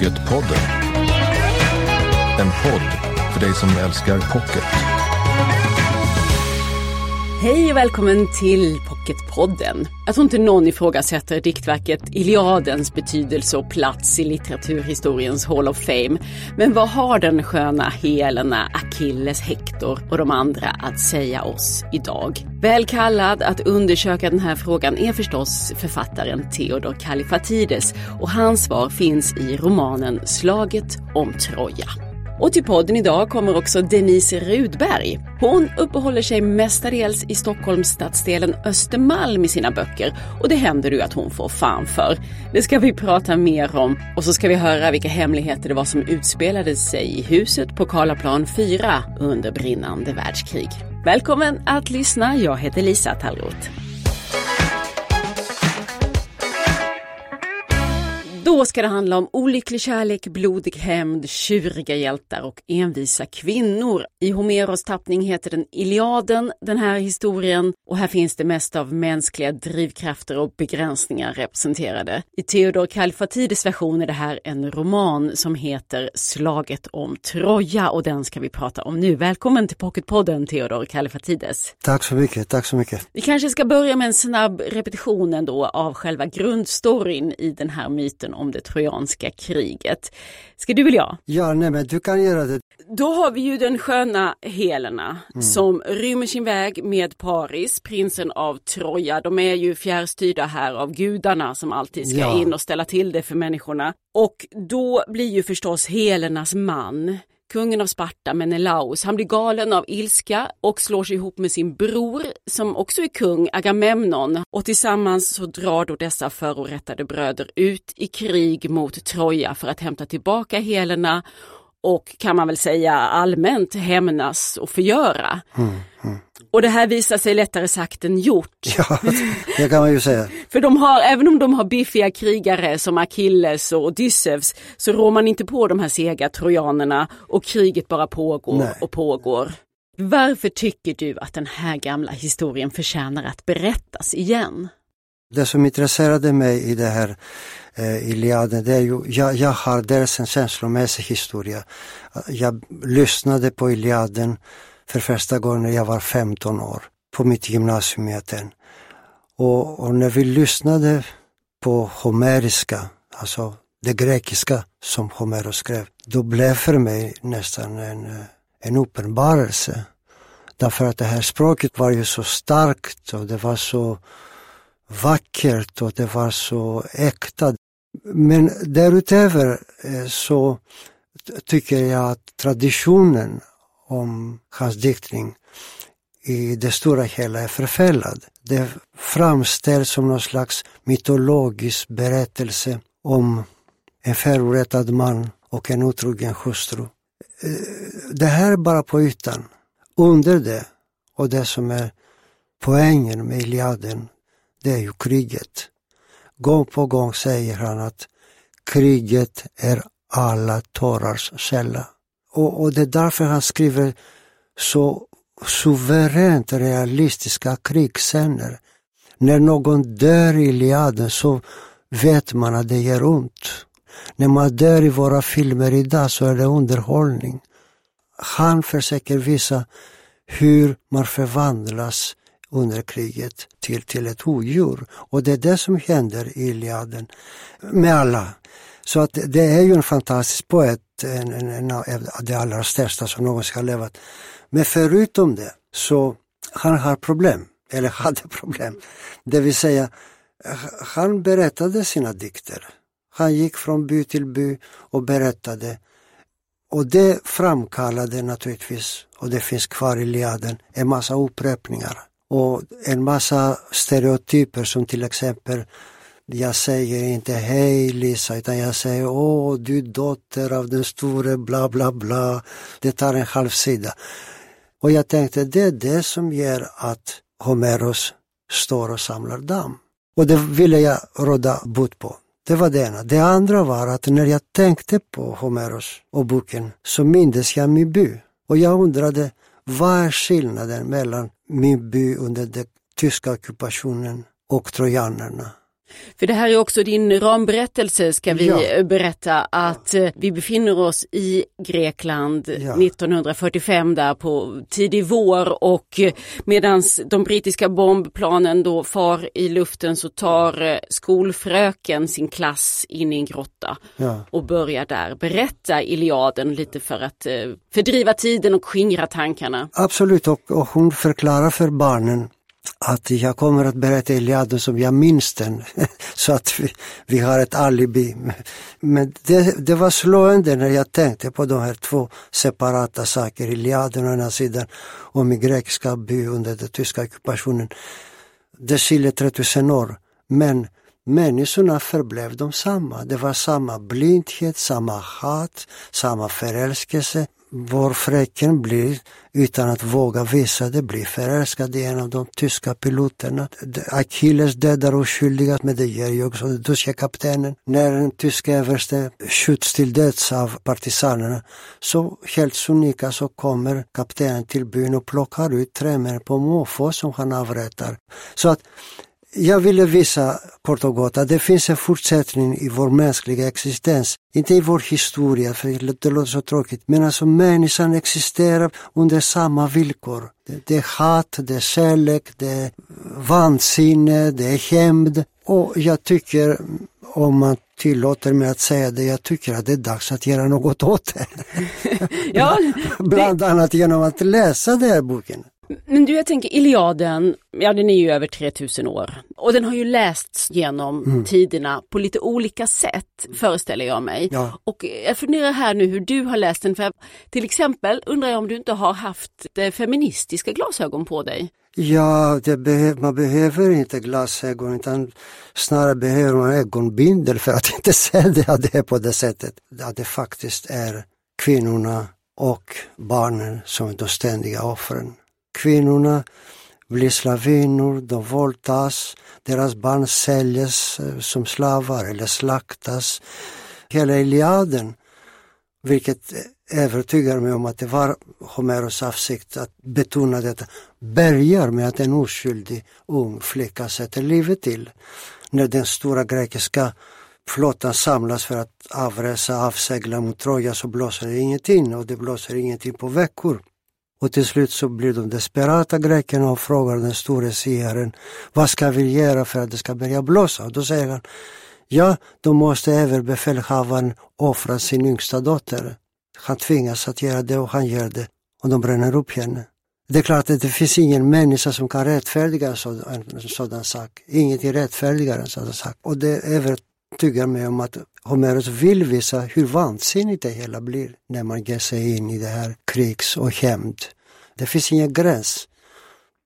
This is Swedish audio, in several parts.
Pocketpodden. En podd för dig som älskar pocket. Hej och välkommen till Pocketpodden. Jag tror inte någon ifrågasätter diktverket Iliadens betydelse och plats i litteraturhistoriens Hall of Fame. Men vad har den sköna Helena, Achilles, Hector och de andra att säga oss idag? Väl kallad att undersöka den här frågan är förstås författaren Theodor Kallifatides och hans svar finns i romanen Slaget om Troja. Och till podden idag kommer också Denise Rudberg. Hon uppehåller sig mestadels i Stockholms stadsdelen Östermalm i sina böcker och det händer ju att hon får fan för. Det ska vi prata mer om och så ska vi höra vilka hemligheter det var som utspelade sig i huset på Karlaplan 4 under brinnande världskrig. Välkommen att lyssna, jag heter Lisa Tallroth. Då ska det handla om olycklig kärlek, blodig hämnd, tjuriga hjältar och envisa kvinnor. I Homeros tappning heter den Iliaden, den här historien, och här finns det mest av mänskliga drivkrafter och begränsningar representerade. I Theodor Kallifatides version är det här en roman som heter Slaget om Troja och den ska vi prata om nu. Välkommen till Pocketpodden Theodor Kallifatides. Tack så mycket, tack så mycket. Vi kanske ska börja med en snabb repetition ändå av själva grundstoryn i den här myten om det trojanska kriget. Ska du eller jag? Ja, nej men du kan göra det. Då har vi ju den sköna Helena mm. som rymmer sin väg med Paris, prinsen av Troja. De är ju fjärrstyrda här av gudarna som alltid ska ja. in och ställa till det för människorna. Och då blir ju förstås Helenas man kungen av Sparta, Menelaus, han blir galen av ilska och slår sig ihop med sin bror som också är kung, Agamemnon och tillsammans så drar då dessa förorättade bröder ut i krig mot Troja för att hämta tillbaka Helena och kan man väl säga allmänt hämnas och förgöra. Mm, mm. Och det här visar sig lättare sagt än gjort. Ja, det kan man ju säga. För de har, även om de har biffiga krigare som Achilles och Odysseus så rår man inte på de här sega trojanerna och kriget bara pågår Nej. och pågår. Varför tycker du att den här gamla historien förtjänar att berättas igen? Det som intresserade mig i det här eh, Iliaden, det är ju, jag, jag har dels en känslomässig historia. Jag lyssnade på Iliaden för första gången när jag var 15 år på mitt gymnasium i Aten. Och, och när vi lyssnade på homeriska, alltså det grekiska som Homeros skrev, då blev för mig nästan en, eh, en uppenbarelse. Därför att det här språket var ju så starkt och det var så vackert och det var så äkta. Men därutöver eh, så tycker jag att traditionen om hans diktning i det stora hela är förfällad. Det framställs som någon slags mytologisk berättelse om en förorättad man och en otrogen hustru. Eh, det här är bara på ytan. Under det och det som är poängen med Iliaden, det är ju kriget. Gång på gång säger han att kriget är alla tårars källa. Och, och det är därför han skriver så suveränt realistiska krigsscener. När någon dör i Iliaden så vet man att det gör ont. När man dör i våra filmer idag så är det underhållning. Han försöker visa hur man förvandlas under kriget till, till ett odjur. Och det är det som händer i Iliaden med alla. Så att det är ju en fantastisk poet, Eh, en, en, en av de allra största som någonsin har levat. Men förutom det så han har problem, eller hade problem. Det vill säga, eh, han berättade sina dikter. Han gick från by till by och berättade. Och det framkallade naturligtvis, och det finns kvar i Liaden, en massa upprepningar. Och en massa stereotyper som till exempel jag säger inte hej Lisa utan jag säger åh du dotter av den store bla bla bla. Det tar en halv sida. Och jag tänkte det är det som gör att Homeros står och samlar damm. Och det ville jag råda bot på. Det var det ena. Det andra var att när jag tänkte på Homeros och boken så mindes jag min by. Och jag undrade vad är skillnaden mellan min by under den tyska ockupationen och trojanerna? För det här är också din ramberättelse ska vi Ja. berätta att eh, vi befinner oss i Grekland Ja. 1945 där på tidig vår och medan de brittiska bombplanen då far i luften så tar eh, skolfröken sin klass in i en grotta Ja. och börjar där berätta Iliaden lite för att eh, fördriva tiden och skingra tankarna. Absolut, och, och hon förklarar för barnen att jag kommer att berätta Iliaden som jag minns den, så att vi, vi har ett alibi. Men det, det var slående när jag tänkte på de här två separata saker, Iliaden å ena sidan och min grekiska by under den tyska ockupationen. Det skiljer 3000 år, men människorna förblev de samma. Det var samma blindhet, samma hat, samma förälskelse. Vår fröken blir, utan att våga visa det, blir förälskad i en av de tyska piloterna. Achilles dödar oskyldiga, men det gör ju också den tyska kaptenen. När den tyska överste skjuts till döds av partisanerna, så helt sonika så kommer kaptenen till byn och plockar ut tre män på måfå som han avrättar. Så att jag ville visa kort och gott att det finns en fortsättning i vår mänskliga existens. Inte i vår historia, för det låter så tråkigt, men alltså människan existerar under samma villkor. Det, det är hat, det är kärlek, det är vansinne, det är hämnd. Och jag tycker, om man tillåter mig att säga det, jag tycker att det är dags att göra något åt det. Ja, Bland annat genom att läsa den här boken. Men du, jag tänker Iliaden, ja den är ju över 3000 år och den har ju lästs genom Mm. tiderna på lite olika sätt föreställer jag mig. Ja. Och jag funderar här nu hur du har läst den, för till exempel undrar jag om du inte har haft eh, feministiska glasögon på dig? Ja, behöv, man behöver inte glasögon utan snarare behöver man ögonbindel för att inte se det, att det är på det sättet. Att det faktiskt är kvinnorna och barnen som är de ständiga offren. Kvinnorna blir slavinnor, de våldtas, deras barn säljs eh, som slavar eller slaktas. Hela Iliaden, vilket övertygar mig om att det var Homeros avsikt att betona detta, börjar med att en oskyldig ung flicka sätter livet till. När den stora grekiska flottan samlas för att avresa, avsegla mot Troja så blåser det ingenting och det blåser ingenting på veckor. Och till slut så blir de desperata grekerna och frågar den store siaren vad ska vi göra för att det ska börja blåsa? Och då säger han ja, då måste överbefälhavaren offra sin yngsta dotter. Han tvingas att göra det och han gör det och de bränner upp henne. Det är klart att det finns ingen människa som kan rättfärdiga en sådan, sak. Ingenting rättfärdigar en sådan sak. Och det övertygar mig om att Homeros vill visa hur vansinnigt det hela blir när man ger sig in i det här krigs och hämnd. Det finns ingen gräns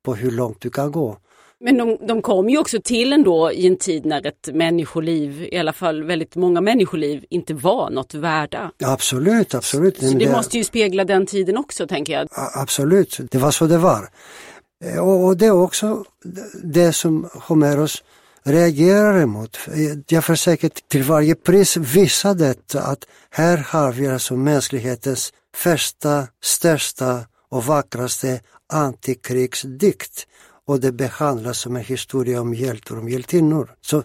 på hur långt du kan gå. Men de, de kom ju också till ändå i en tid när ett människoliv, i alla fall väldigt många människoliv, inte var något värda. Absolut, absolut. Så det måste ju spegla den tiden också tänker jag. Absolut, det var så det var. Eh, Och, och det är också det som Homeros reagerar emot. Jag försöker till varje pris visa detta att här har vi alltså mänsklighetens första, största och vackraste antikrigsdikt och det behandlas som en historia om hjältar och hjältinnor. Så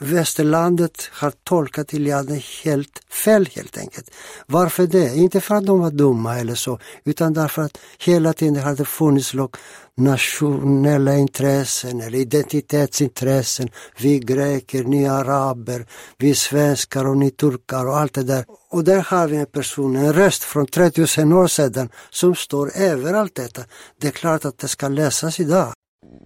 västerlandet har tolkat Iliaden helt fel helt enkelt. Varför det? Inte för att de var dumma eller så, utan därför att hela tiden har det funnits nationella intressen eller identitetsintressen. Vi greker, ni araber, vi svenskar och ni turkar och allt det där. Och där har vi en person, en röst från 30 000 år sedan som står över allt detta. Det är klart att det ska läsas idag.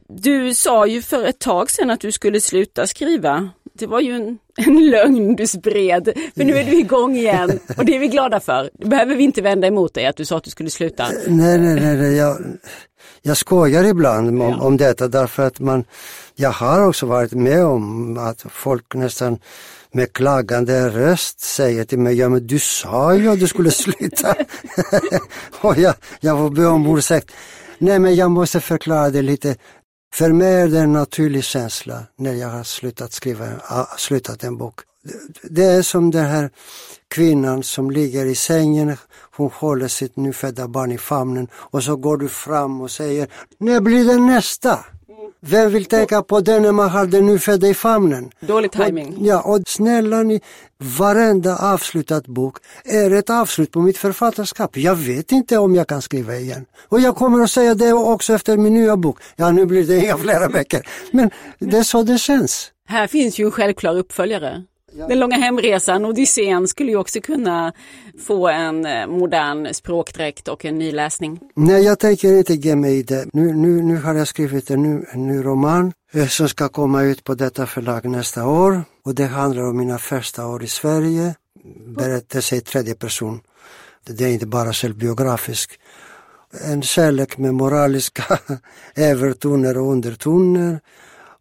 Du sa ju för ett tag sedan att du skulle sluta skriva. Det var ju en, en lögn du spred, för nu är du igång igen och det är vi glada för. Det behöver vi inte vända emot dig att du sa att du skulle sluta. Nej, nej, nej, nej. Jag, jag skojar ibland om, ja. om detta därför att man, jag har också varit med om att folk nästan med klagande röst säger till mig, ja men du sa ju att du skulle sluta. och jag, jag får be om ursäkt. Nej men jag måste förklara det lite. För mig är det en naturlig känsla när jag har slutat skriva, ah, slutat en bok. Det är som den här kvinnan som ligger i sängen, hon håller sitt nyfödda barn i famnen och så går du fram och säger, när blir det nästa? Vem vill tänka på det när man har den nyfödda i famnen? Dålig timing. Och, ja, och snälla ni, varenda avslutad bok är ett avslut på mitt författarskap. Jag vet inte om jag kan skriva igen. Och jag kommer att säga det också efter min nya bok. Ja, nu blir det inga flera böcker. Men det är så det känns. Här finns ju en självklar uppföljare. Den långa hemresan, Odysseen, skulle ju också kunna få en eh, modern språkdräkt och en ny läsning. Nej, jag tänker inte ge mig i det. Nu, nu, nu har jag skrivit en ny, en ny roman eh, som ska komma ut på detta förlag nästa år. Och det handlar om mina första år i Sverige. Berättelse i tredje person. Det är inte bara självbiografisk. En kärlek med moraliska övertoner och undertoner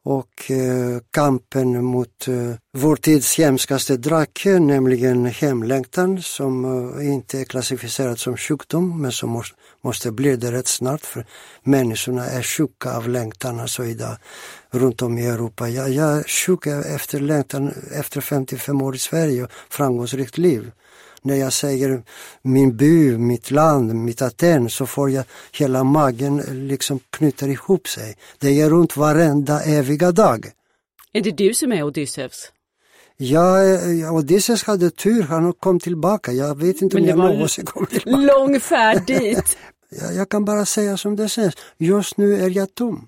och eh, kampen mot eh, vår tids hemskaste drake, nämligen hemlängtan som eh, inte är klassificerad som sjukdom men som måste, måste bli det rätt snart för människorna är sjuka av längtan alltså idag runt om i Europa. Jag, jag är sjuk efter längtan efter 55 år i Sverige och framgångsrikt liv när jag säger min by, mitt land, mitt Aten så får jag hela magen liksom knyter ihop sig. Det är runt varenda eviga dag. Är det du som är Odysseus? Ja, Odysseus hade tur, han kom tillbaka. Jag vet inte om jag någonsin kommer tillbaka. Lång färd dit. jag, jag kan bara säga som det känns. Just nu är jag tom.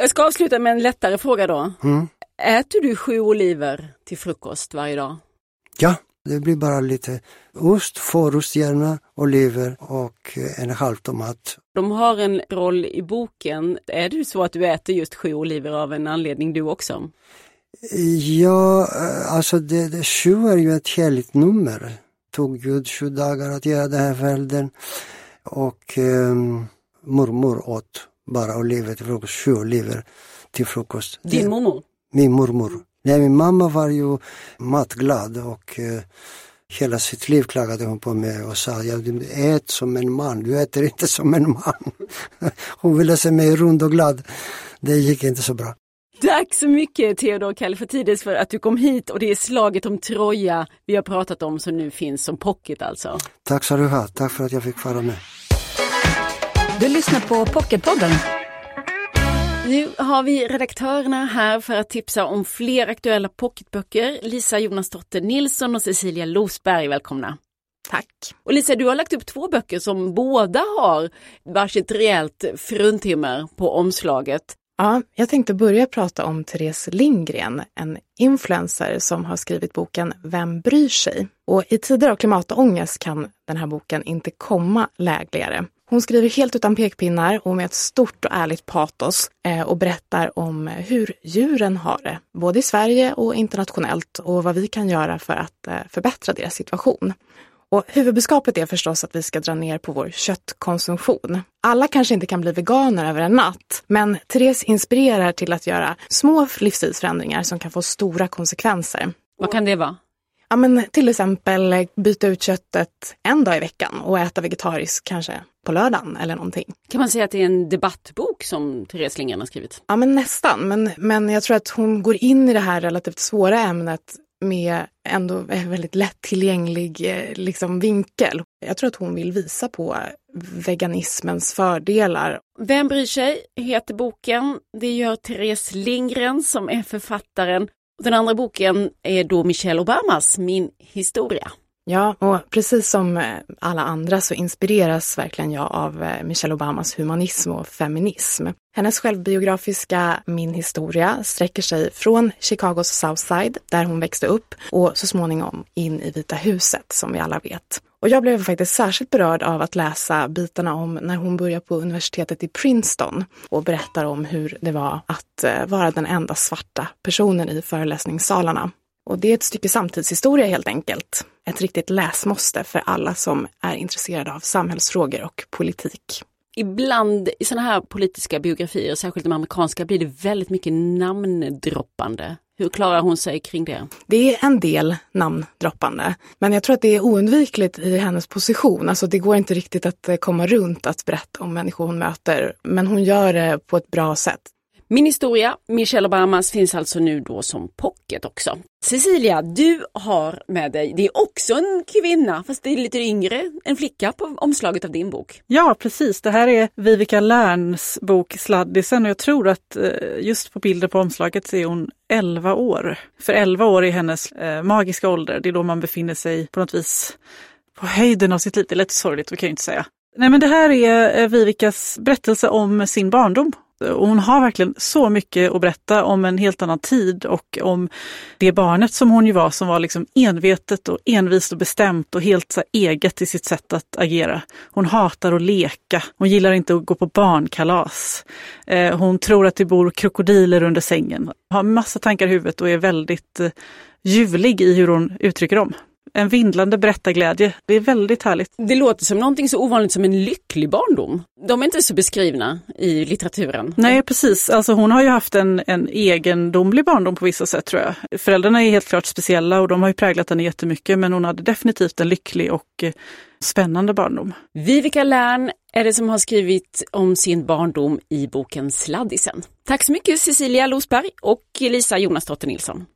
Jag ska avsluta med en lättare fråga då. Mm. Äter du sju oliver till frukost varje dag? Ja, det blir bara lite ost, fårost gärna, oliver och en halv tomat. De har en roll i boken. Är det så att du äter just sju oliver av en anledning du också? Ja, alltså det, det, sju är ju ett heligt nummer. Tog Gud sju dagar att göra den här världen. Och um, mormor åt bara oliver till frukost, sju oliver till frukost. Din mormor? Min mormor. Nej, min mamma var ju matglad och eh, hela sitt liv klagade hon på mig och sa ja, du ät som en man, du äter inte som en man. hon ville se mig rund och glad. Det gick inte så bra. Tack så mycket Theodor Kallifatides för att du kom hit och det är slaget om Troja vi har pratat om som nu finns som pocket alltså. Tack så du ha, tack för att jag fick vara med. Du lyssnar på Pocketpodden nu har vi redaktörerna här för att tipsa om fler aktuella pocketböcker. Lisa Jonasdotter Nilsson och Cecilia Losberg, välkomna. Tack. Och Lisa, du har lagt upp två böcker som båda har varsitt rejält fruntimmer på omslaget. Ja, jag tänkte börja prata om Therese Lindgren, en influencer som har skrivit boken Vem bryr sig? Och i tider av klimatångest kan den här boken inte komma lägligare. Hon skriver helt utan pekpinnar och med ett stort och ärligt patos eh, och berättar om eh, hur djuren har det, både i Sverige och internationellt och vad vi kan göra för att eh, förbättra deras situation. Och huvudbudskapet är förstås att vi ska dra ner på vår köttkonsumtion. Alla kanske inte kan bli veganer över en natt, men Therese inspirerar till att göra små livsstilsförändringar som kan få stora konsekvenser. Vad kan det vara? Ja, men till exempel byta ut köttet en dag i veckan och äta vegetariskt kanske på lördagen eller någonting. Kan man säga att det är en debattbok som Therese Lindgren har skrivit? Ja, men nästan. Men, men jag tror att hon går in i det här relativt svåra ämnet med ändå en väldigt lättillgänglig eh, liksom, vinkel. Jag tror att hon vill visa på veganismens fördelar. Vem bryr sig heter boken. Det gör Therese Lindgren som är författaren. Den andra boken är då Michelle Obamas Min historia. Ja, och precis som eh, alla andra så inspireras verkligen jag av eh, Michelle Obamas humanism och feminism. Hennes självbiografiska Min historia sträcker sig från Chicagos Southside, där hon växte upp, och så småningom in i Vita huset, som vi alla vet. Och jag blev faktiskt särskilt berörd av att läsa bitarna om när hon börjar på universitetet i Princeton och berättar om hur det var att eh, vara den enda svarta personen i föreläsningssalarna. Och det är ett stycke samtidshistoria helt enkelt. Ett riktigt läsmåste för alla som är intresserade av samhällsfrågor och politik. Ibland i sådana här politiska biografier, särskilt de amerikanska, blir det väldigt mycket namndroppande. Hur klarar hon sig kring det? Det är en del namndroppande, men jag tror att det är oundvikligt i hennes position. Alltså det går inte riktigt att eh, komma runt att berätta om människor hon möter, men hon gör det på ett bra sätt. Min historia, Michelle Obamas, finns alltså nu då som pocket också. Cecilia, du har med dig, det är också en kvinna, fast det är lite yngre, en flicka på omslaget av din bok. Ja, precis. Det här är Vivica Lärns bok Sladdisen och jag tror att eh, just på bilden på omslaget så är hon 11 år. För 11 år är hennes eh, magiska ålder, det är då man befinner sig på något vis på höjden av sitt liv. Det är lite sorgligt, det kan jag inte säga. Nej men det här är eh, Vivicas berättelse om sin barndom och hon har verkligen så mycket att berätta om en helt annan tid och om det barnet som hon ju var som var liksom envetet och envist och bestämt och helt så eget i sitt sätt att agera. Hon hatar att leka, hon gillar inte att gå på barnkalas. Eh, hon tror att det bor krokodiler under sängen, har massa tankar i huvudet och är väldigt eh, ljuvlig i hur hon uttrycker dem en vindlande berättarglädje. Det är väldigt härligt. Det låter som någonting så ovanligt som en lycklig barndom. De är inte så beskrivna i litteraturen. Nej precis, alltså hon har ju haft en, en egendomlig barndom på vissa sätt tror jag. Föräldrarna är helt klart speciella och de har ju präglat henne jättemycket men hon hade definitivt en lycklig och eh, spännande barndom. Vivica Lärn är det som har skrivit om sin barndom i boken Sladdisen. Tack så mycket Cecilia Losberg och Lisa Jonasdotter Nilsson.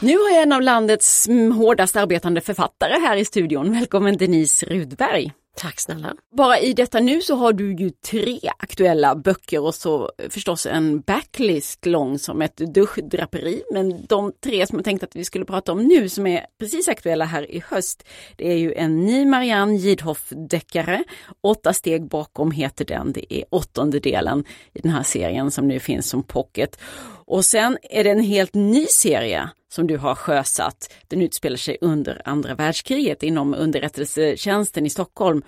Nu har jag en av landets hårdast arbetande författare här i studion. Välkommen Denise Rudberg. Tack snälla. Bara i detta nu så har du ju tre aktuella böcker och så förstås en backlist lång som ett duschdraperi. Men de tre som jag tänkte att vi skulle prata om nu som är precis aktuella här i höst. Det är ju en ny Marianne Gidhoff-deckare. Åtta steg bakom heter den. Det är åttonde delen i den här serien som nu finns som pocket. Och sen är det en helt ny serie som du har sjösatt. Den utspelar sig under andra världskriget inom underrättelsetjänsten i Stockholm.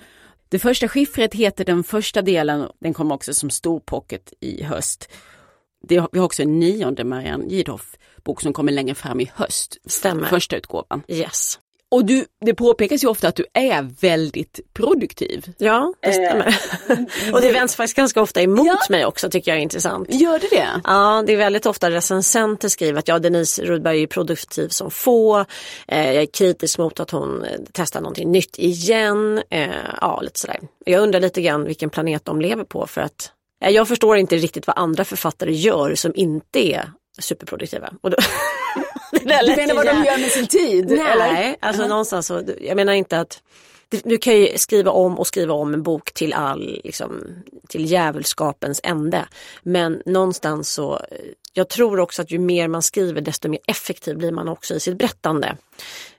Det första skiffret heter den första delen, den kommer också som stor pocket i höst. Det, vi har också en nionde Marianne Gidhoff bok som kommer längre fram i höst. Stämmer. Första utgåvan. Yes. Och du, det påpekas ju ofta att du är väldigt produktiv. Ja, det stämmer. Eh, och det vänds faktiskt ganska ofta emot ja. mig också tycker jag är intressant. Gör det det? Ja, det är väldigt ofta recensenter skriver att ja, Denise Rudberg är produktiv som få. Eh, jag är kritisk mot att hon eh, testar någonting nytt igen. Eh, ja, lite sådär. Jag undrar lite grann vilken planet de lever på för att eh, jag förstår inte riktigt vad andra författare gör som inte är superproduktiva. Och då du menar vad de gör med sin tid? Nej, eller? alltså -huh. någonstans så, jag menar inte att du kan ju skriva om och skriva om en bok till all, liksom, till djävulskapens ände. Men någonstans så, jag tror också att ju mer man skriver desto mer effektiv blir man också i sitt berättande.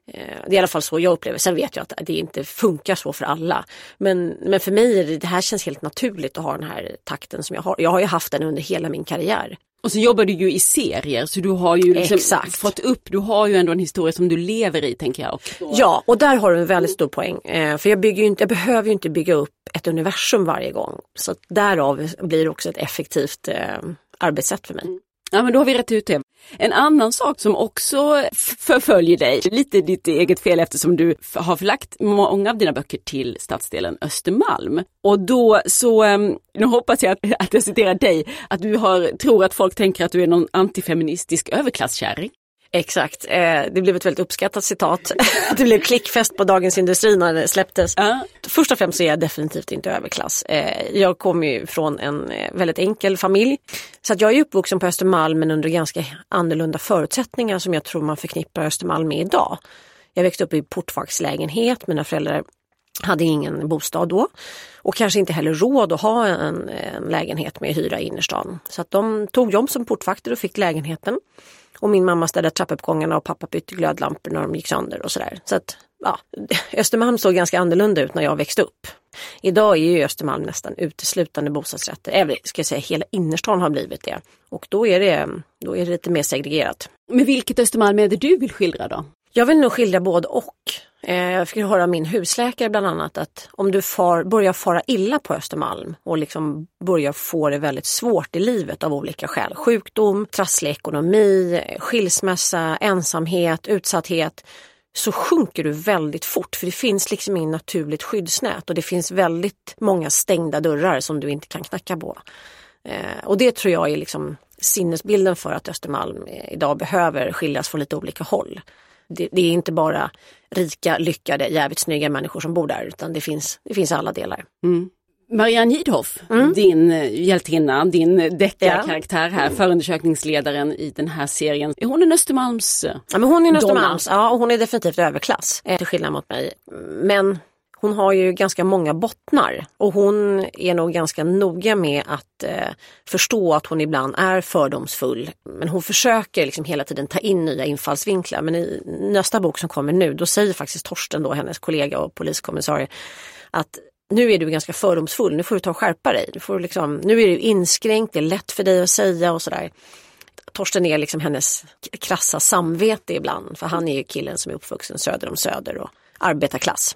Eh, det är i alla fall så jag upplever. Sen vet jag att det inte funkar så för alla. Men, men för mig är det, det här känns helt naturligt att ha den här takten som jag har. Jag har ju haft den under hela min karriär. Och så jobbar du ju i serier så du har ju liksom fått upp, du har ju ändå en historia som du lever i tänker jag. Ja och där har du en väldigt stor poäng. Eh, för jag, bygger inte, jag behöver ju inte bygga upp ett universum varje gång. Så därav blir det också ett effektivt eh, arbetssätt för mig. Mm. Ja men då har vi rätt ut det. En annan sak som också förföljer dig, lite ditt eget fel eftersom du har förlagt många av dina böcker till stadsdelen Östermalm. Och då så, ehm, nu hoppas jag att, att jag citerar dig, att du har, tror att folk tänker att du är någon antifeministisk överklasskärring. Exakt, eh, det blev ett väldigt uppskattat citat. det blev klickfest på Dagens Industri när det släpptes. Uh. Först och främst så är jag definitivt inte överklass. Eh, jag kommer ju från en eh, väldigt enkel familj. Så att jag är uppvuxen på Östermalm men under ganska annorlunda förutsättningar som jag tror man förknippar Östermalm med idag. Jag växte upp i portvaktslägenhet, mina föräldrar hade ingen bostad då och kanske inte heller råd att ha en, en lägenhet med hyra i innerstan. Så att de tog jobb som portvakter och fick lägenheten. Och min mamma städade trappuppgångarna och pappa bytte glödlampor när de gick sönder och sådär. Så att ja, Östermalm såg ganska annorlunda ut när jag växte upp. Idag är ju Östermalm nästan uteslutande bostadsrätter. Eller ska jag säga, hela innerstan har blivit det. Och då är det, då är det lite mer segregerat. Men vilket Östermalm är det du vill skildra då? Jag vill nog skildra både och. Eh, jag fick höra av min husläkare bland annat att om du far, börjar fara illa på Östermalm och liksom börjar få det väldigt svårt i livet av olika skäl. Sjukdom, trasslig ekonomi, skilsmässa, ensamhet, utsatthet så sjunker du väldigt fort för det finns liksom inget naturligt skyddsnät och det finns väldigt många stängda dörrar som du inte kan knacka på. Eh, och det tror jag är liksom sinnesbilden för att Östermalm idag behöver skiljas från lite olika håll det, det, är inte bara rika, lyckade, jävligt snygga människor som bor där utan det finns, det finns alla delar. Mm. Marianne Jidhoff, mm. din eh, hjältinna, din deckarkaraktär här, förundersökningsledaren i den här serien. Är hon en Östermalms Ja men hon är en Östermalms, ja och hon är definitivt överklass till skillnad mot mig. Men hon har ju ganska många bottnar och hon är nog ganska noga med att eh, förstå att hon ibland är fördomsfull. Men hon försöker liksom hela tiden ta in nya infallsvinklar. Men i nästa bok som kommer nu, då säger faktiskt Torsten, då, hennes kollega och poliskommissarie, att nu är du ganska fördomsfull, nu får du ta och skärpa dig. Du får liksom, nu är du inskränkt, det är lätt för dig att säga och sådär. Torsten är liksom hennes krassa samvete ibland, för han är ju killen som är uppvuxen söder om Söder och arbetarklass.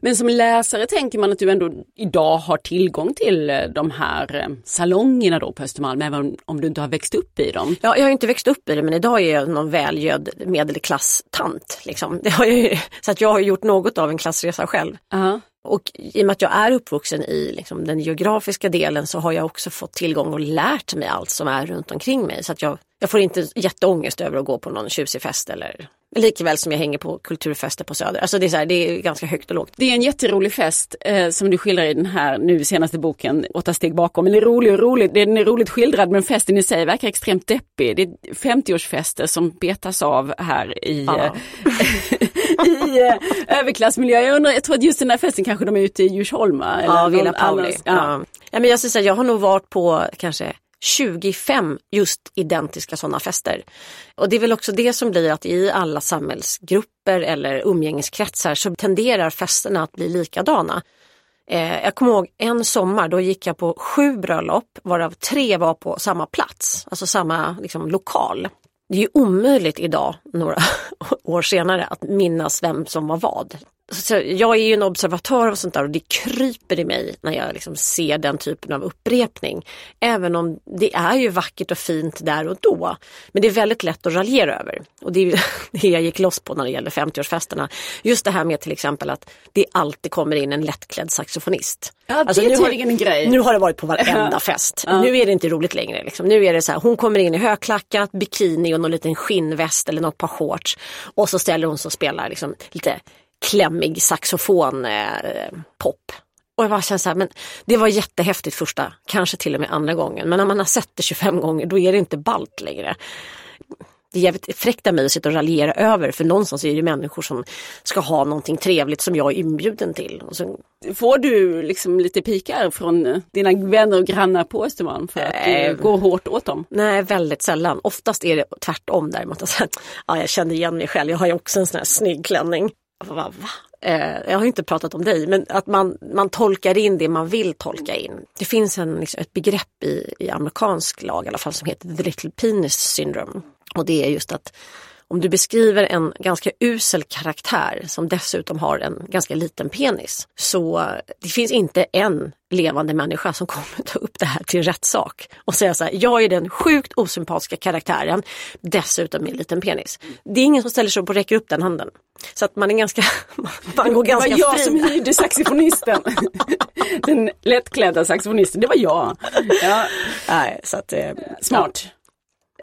Men som läsare tänker man att du ändå idag har tillgång till eh, de här eh, salongerna då på Östermalm, även om du inte har växt upp i dem? Ja, jag har inte växt upp i det men idag är jag någon välgödd medelklasstant. Liksom. Det har jag, så att jag har gjort något av en klassresa själv. Uh -huh. Och i och med att jag är uppvuxen i liksom, den geografiska delen så har jag också fått tillgång och lärt mig allt som är runt omkring mig. Så att jag, jag får inte jätteångest över att gå på någon tjusig fest eller Likväl som jag hänger på kulturfester på Söder. Alltså det är, så här, det är ganska högt och lågt. Det är en jätterolig fest eh, som du skildrar i den här nu senaste boken, Åtta steg bakom. Eller rolig och rolig, den är roligt skildrad men festen i sig verkar extremt deppig. Det är 50-årsfester som betas av här i, ja. Eh, i eh, överklassmiljö. Jag, undrar, jag tror att just den här festen kanske de är ute i Djursholm. Ja, Villa Pauli. Ja. Ja. men jag, säga, jag har nog varit på kanske 25 just identiska sådana fester. Och det är väl också det som blir att i alla samhällsgrupper eller umgängeskretsar så tenderar festerna att bli likadana. Eh, jag kommer ihåg en sommar, då gick jag på sju bröllop varav tre var på samma plats, alltså samma liksom, lokal. Det är ju omöjligt idag, några år senare, att minnas vem som var vad. Så jag är ju en observatör och sånt där och det kryper i mig när jag liksom ser den typen av upprepning. Även om det är ju vackert och fint där och då. Men det är väldigt lätt att raljera över. Och det är det jag gick loss på när det gäller 50-årsfesterna. Just det här med till exempel att det alltid kommer in en lättklädd saxofonist. Ja, alltså, det är tydligen en grej. Nu har det varit på varenda fest. Ja. Nu är det inte roligt längre. Liksom. Nu är det så här, hon kommer in i högklackat, bikini och någon liten skinnväst eller något par shorts. Och så ställer hon sig och spelar liksom, lite klämmig saxofon eh. Och jag bara känner så här, men det var jättehäftigt första, kanske till och med andra gången. Men när man har sett det 25 gånger då är det inte balt längre. Det är jävligt fräckt av mig att sitta och raljera över för någonstans är det människor som ska ha någonting trevligt som jag är inbjuden till. Så... Får du liksom lite pikar från dina vänner och grannar på Östermalm för att äh, gå hårt åt dem? Nej, väldigt sällan. Oftast är det tvärtom däremot. Alltså, ja, jag känner igen mig själv, jag har ju också en sån här snygg klänning. Alltså, va, va? Eh, jag har inte pratat om dig, men att man, man tolkar in det man vill tolka in. Det finns en, liksom, ett begrepp i, i amerikansk lag i alla fall som heter the little penis syndrome. Och det är just att om du beskriver en ganska usel karaktär som dessutom har en ganska liten penis så det finns inte en levande människa som kommer ta upp det här till rättssak och säga så här, jag är den sjukt osympatiska karaktären, dessutom med en liten penis. Det är ingen som ställer sig upp och räcker upp den handen. Så att man är ganska, man går ganska fri. Det var jag fri. som hyrde saxofonisten. den lättklädda saxofonisten, det var jag. Ja. Nej, så att, eh, Smart.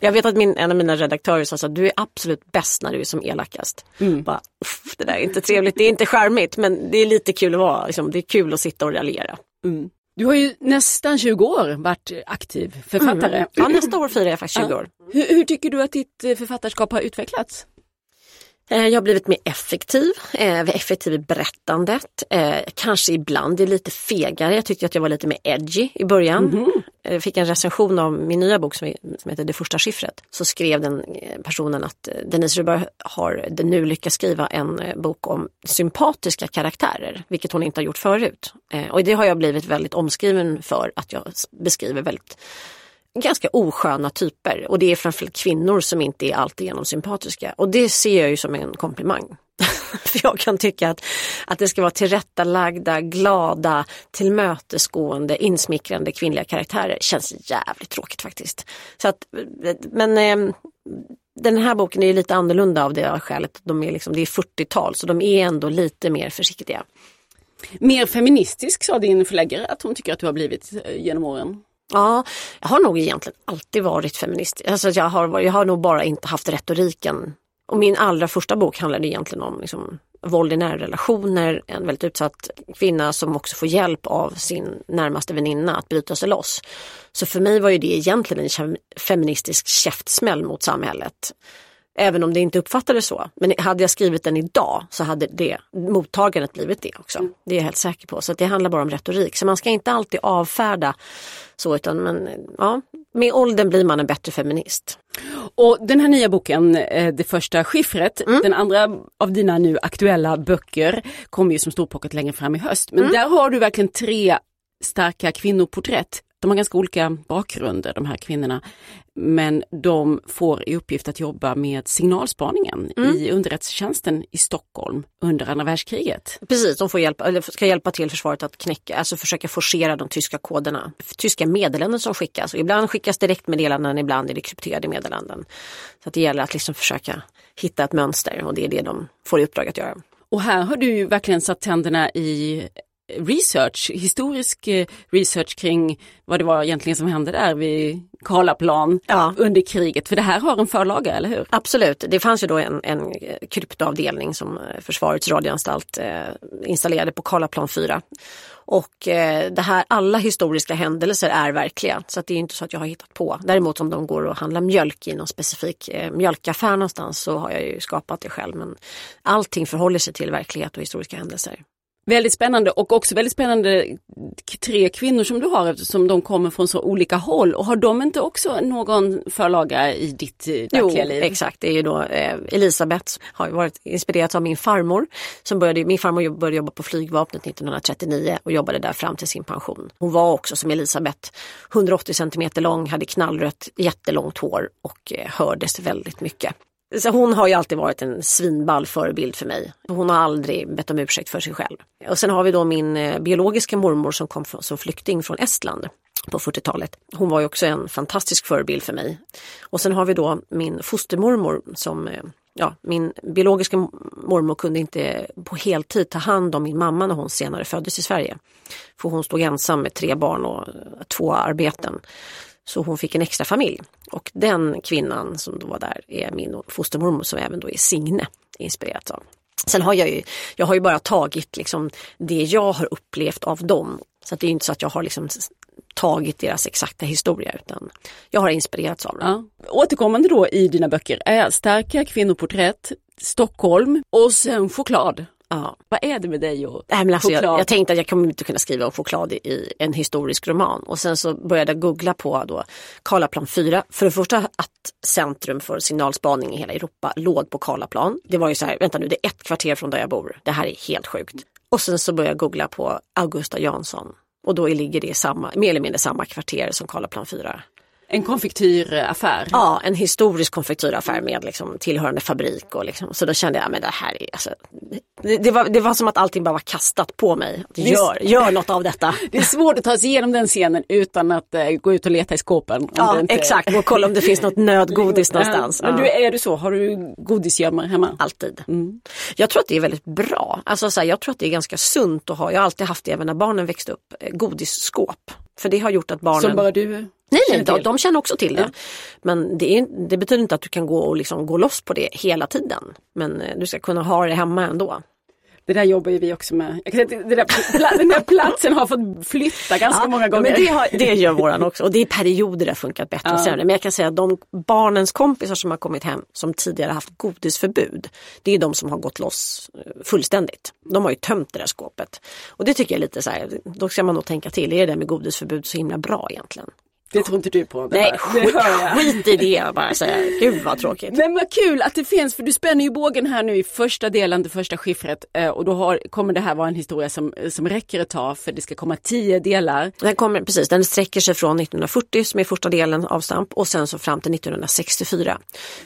Ja. Jag vet att min, en av mina redaktörer sa att du är absolut bäst när du är som elakast. Mm. Bara, det där är inte trevligt, det är inte charmigt men det är lite kul att vara, liksom, det är kul att sitta och raljera. Mm. Du har ju nästan 20 år varit aktiv författare. Mm. Ja, nästa år firar jag faktiskt 20 år. Hur, hur tycker du att ditt författarskap har utvecklats? Eh, jag har blivit mer effektiv, eh, effektiv i berättandet. Eh, kanske ibland är lite fegare. Jag tyckte att jag var lite mer edgy i början. Mm -hmm. Jag fick en recension av min nya bok som, heter Det första skiffret. Så skrev den personen att Denise Rubber har nu lyckats skriva en bok om sympatiska karaktärer, vilket hon inte har gjort förut. Och det har jag blivit väldigt omskriven för att jag beskriver väldigt ganska osköna typer och det är framförallt kvinnor som inte är alltigenom sympatiska och det ser jag ju som en komplimang. För jag kan tycka att, att det ska vara tillrättalagda, glada, tillmötesgående, insmickrande kvinnliga karaktärer känns jävligt tråkigt faktiskt. Så att, men eh, den här boken är lite annorlunda av det skälet. De är liksom, det är 40-tal så de är ändå lite mer försiktiga. Mer feministisk sa din förläggare att hon tycker att du har blivit eh, genom åren. Ja, jag har nog egentligen alltid varit feminist. Alltså jag, har, jag har nog bara inte haft retoriken. Och min allra första bok handlade egentligen om liksom, våld i nära relationer, en väldigt utsatt kvinna som också får hjälp av sin närmaste väninna att bryta sig loss. Så för mig var ju det egentligen en feministisk käftsmäll mot samhället. Även om det inte uppfattades så. Men hade jag skrivit den idag så hade det mottagandet blivit det också. Mm. Det är jag helt säker på. Så det handlar bara om retorik. Så man ska inte alltid avfärda så utan men, ja, med åldern blir man en bättre feminist. Och den här nya boken, eh, Det första skiffret, mm. den andra av dina nu aktuella böcker kommer ju som storpocket längre fram i höst. Men mm. där har du verkligen tre starka kvinnoporträtt. De har ganska olika bakgrunder de här kvinnorna. Men de får i uppgift att jobba med signalspaningen mm. i underrättelsetjänsten i Stockholm under andra världskriget. Precis, de får hjälpa, eller ska hjälpa till försvaret att knäcka, alltså försöka forcera de tyska koderna. Tyska meddelanden som skickas. Och ibland skickas direktmeddelanden, ibland är det krypterade meddelanden. Så att det gäller att liksom försöka hitta ett mönster och det är det de får i uppdrag att göra. Och här har du ju verkligen satt tänderna i research, historisk eh, research kring vad det var egentligen som hände där vid Karlaplan ja. under kriget. För det här har en förlaga, eller hur? Absolut. Det fanns ju då en, en kryptoavdelning som eh, Försvarets radioanstalt eh, installerade på Karlaplan 4. Och eh, det här, alla historiska händelser är verkliga. Så att det är inte så att jag har hittat på. Däremot om de går och handlar mjölk i någon specifik eh, mjölkaffär någonstans så har jag ju skapat det själv. Men allting förhåller sig till verklighet och historiska händelser. Väldigt spännande och också väldigt spännande tre kvinnor som du har eftersom de kommer från så olika håll. Och har de inte också någon förlaga i ditt verkliga jo, liv? exakt. Det är ju då eh, Elisabeth har varit inspirerad av min farmor. Som började, min farmor började jobba på flygvapnet 1939 och jobbade där fram till sin pension. Hon var också som Elisabeth 180 centimeter lång, hade knallrött jättelångt hår och eh, hördes väldigt mycket. Så hon har ju alltid varit en svinball förebild för mig. Hon har aldrig bett om ursäkt för sig själv. Och sen har vi då min eh, biologiska mormor som kom som flykting från Estland på 40-talet. Hon var ju också en fantastisk förebild för mig. Och sen har vi då min fostermormor som eh, Ja, min biologiska mormor kunde inte på heltid ta hand om min mamma när hon senare föddes i Sverige. För hon stod ensam med tre barn och eh, två arbeten. Så hon fick en extra familj. Och den kvinnan som då var där är min fostermormor som även då är Signe inspirerat av. Sen har jag ju, jag har ju bara tagit liksom det jag har upplevt av dem. Så det är inte så att jag har liksom tagit deras exakta historia utan jag har inspirerats av dem. Ja. Återkommande då i dina böcker är starka kvinnoporträtt, Stockholm och sen choklad. Ja. Vad är det med dig och Nej, men alltså choklad? Jag, jag tänkte att jag kommer inte kunna skriva om choklad i, i, en historisk roman och sen så började jag googla på då Karlaplan 4. För det första att centrum för signalspaning i hela Europa låg på Karlaplan. Det var ju så här, vänta nu det är ett kvarter från där jag bor. Det här är helt sjukt. Och sen så började jag googla på Augusta Jansson och då ligger det i samma, mer eller mindre samma kvarter som Karlaplan 4. En konfektyraffär? Ja, en historisk konfektyraffär med liksom tillhörande fabrik. Och liksom, så då kände jag, men det här är, alltså, det, det, var, det var som att allting bara var kastat på mig. Gör, gör något av detta. Det är svårt att ta sig igenom den scenen utan att uh, gå ut och leta i skåpen. Ja, inte... exakt. Och kolla om det finns något nödgodis någonstans. Men du, är du så? Har du godisgömmor hemma? Alltid. Mm. Jag tror att det är väldigt bra. Alltså, så här, jag tror att det är ganska sunt att ha, jag har alltid haft det även när barnen växte upp, eh, godisskåp. För det har gjort att barnen... Som bara du? Nej, nej de, de känner också till det. Ja. Men det, är, det, betyder inte att du kan gå och liksom gå loss på det hela tiden. Men eh, du ska kunna ha det hemma ändå. Det där jobbar ju vi också med. Jag kan säga, det där, den där platsen har fått flytta ganska ja, många gånger. Men det, har, det gör våran också och det är perioder det har funkat bättre ja. sämre. Men jag kan säga att de barnens kompisar som har kommit hem som tidigare haft godisförbud. Det är de som har gått loss eh, fullständigt. De har ju tömt det där skåpet. Och det tycker jag är lite så här, då ska man nog tänka till, är det där med godisförbud så himla bra egentligen? Det tror inte du på. Nej, skit, skit i det bara säga. Gud vad tråkigt. Men vad kul att det finns, för du spänner ju bågen här nu i första delen, det första skiffret. Eh, och då har, kommer det här vara en historia som, som räcker ett tag för det ska komma tio delar. Den kommer, precis, den sträcker sig från 1940 som är första delen avstamp och sen så fram till 1964.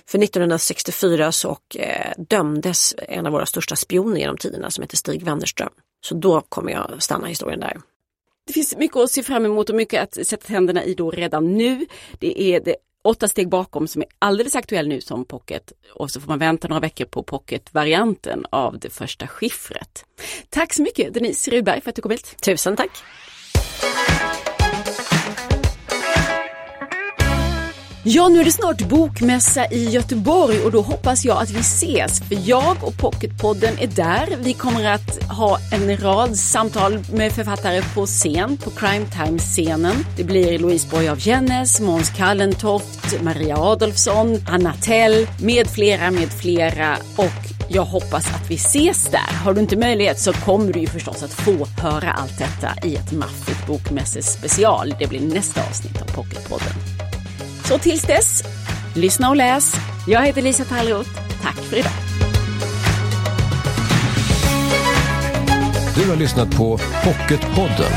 För 1964 så och, eh, dömdes en av våra största spioner genom tiderna som heter Stig Wennerström. Så då kommer jag stanna historien där. Det finns mycket att se fram emot och mycket att sätta tänderna i då redan nu. Det är det åtta steg bakom som är alldeles aktuell nu som pocket och så får man vänta några veckor på pocket-varianten av det första skiffret. Tack så mycket Denise Rudberg för att du kom hit. Tusen tack! Ja, nu är det snart bokmässa i Göteborg och då hoppas jag att vi ses. För jag och Pocketpodden är där. Vi kommer att ha en rad samtal med författare på scen, på Crime Time-scenen. Det blir Louise Borg av Jennes, Måns Kallentoft, Maria Adolfsson, Anna Tell med flera, med flera. Och jag hoppas att vi ses där. Har du inte möjlighet så kommer du ju förstås att få höra allt detta i ett maffigt bokmässespecial. Det blir nästa avsnitt av Pocketpodden. Så tills dess, lyssna och läs. Jag heter Lisa Tallroth. Tack för idag. Du har lyssnat på Pocketpodden.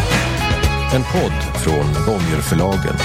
En podd från Bonnierförlagen.